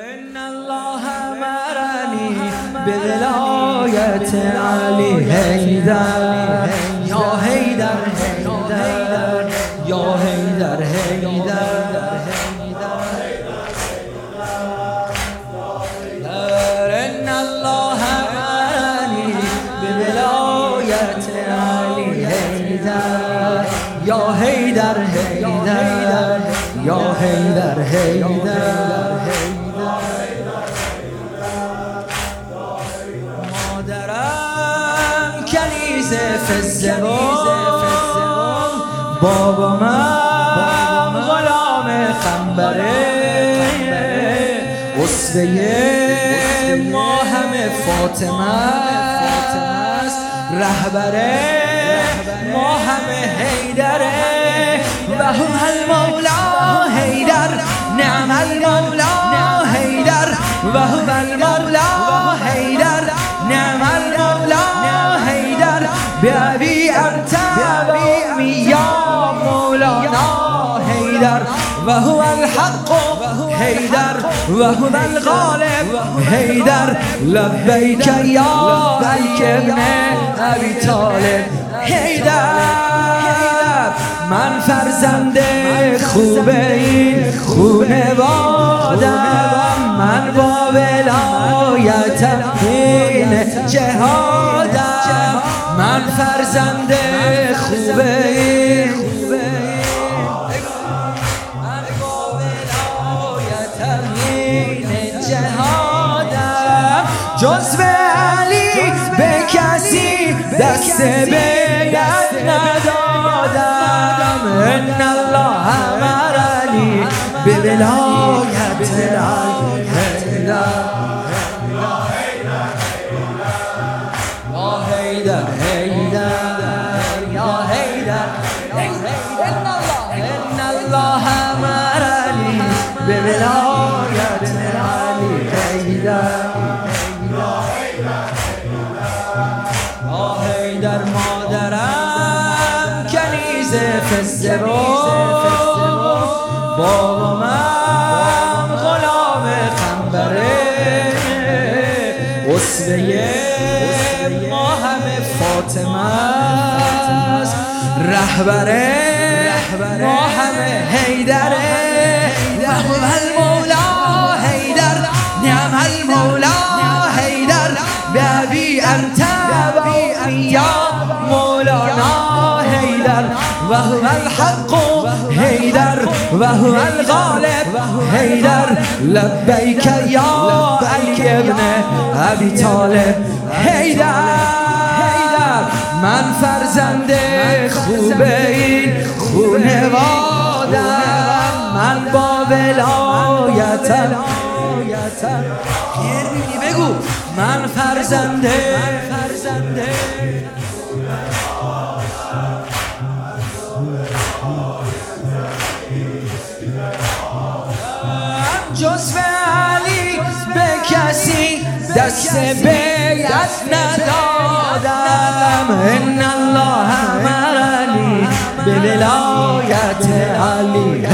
ان الله بولاية علي هيدر. يا هيدر هيدر يا هيدر هيدر ان الله مرني بولاية علي هيدر. يا کنیزه فزبان بابا من غلام خنبره. اسوه ما همه فاطمه است. رهبره ما همه حیدره و هم المولا حیدر. نعم المولا حیدر. و هم المولا مولانا حيدر وهو الحق حيدر وهو الغالب حيدر لبيك يا بيك ابن أبي طالب. حيدر من فرزند خوب این خونوادم من با ولایتم این جهادم. من فرزند خوب این جهادم جزو علی به کسی دست بیت ندادم. ان الله امرنی به ولایت یا مادرم کنیز فزبان بابا من غلام خنبره. اسوه ما همه فاطمه است. رهبره ما همه حیدره يا مولانا حيدر وهو الحق حيدر وهو الغالب حيدر لبيك يا علي ابن أبي طالب حيدر من فرزند خوب این خونوادم. من با ولایتم پیر میگی بگو. من فرزنده. فرزنده. جزو علی به کسی دست بیت ندادم. ان الله امرنی به ولایت علی.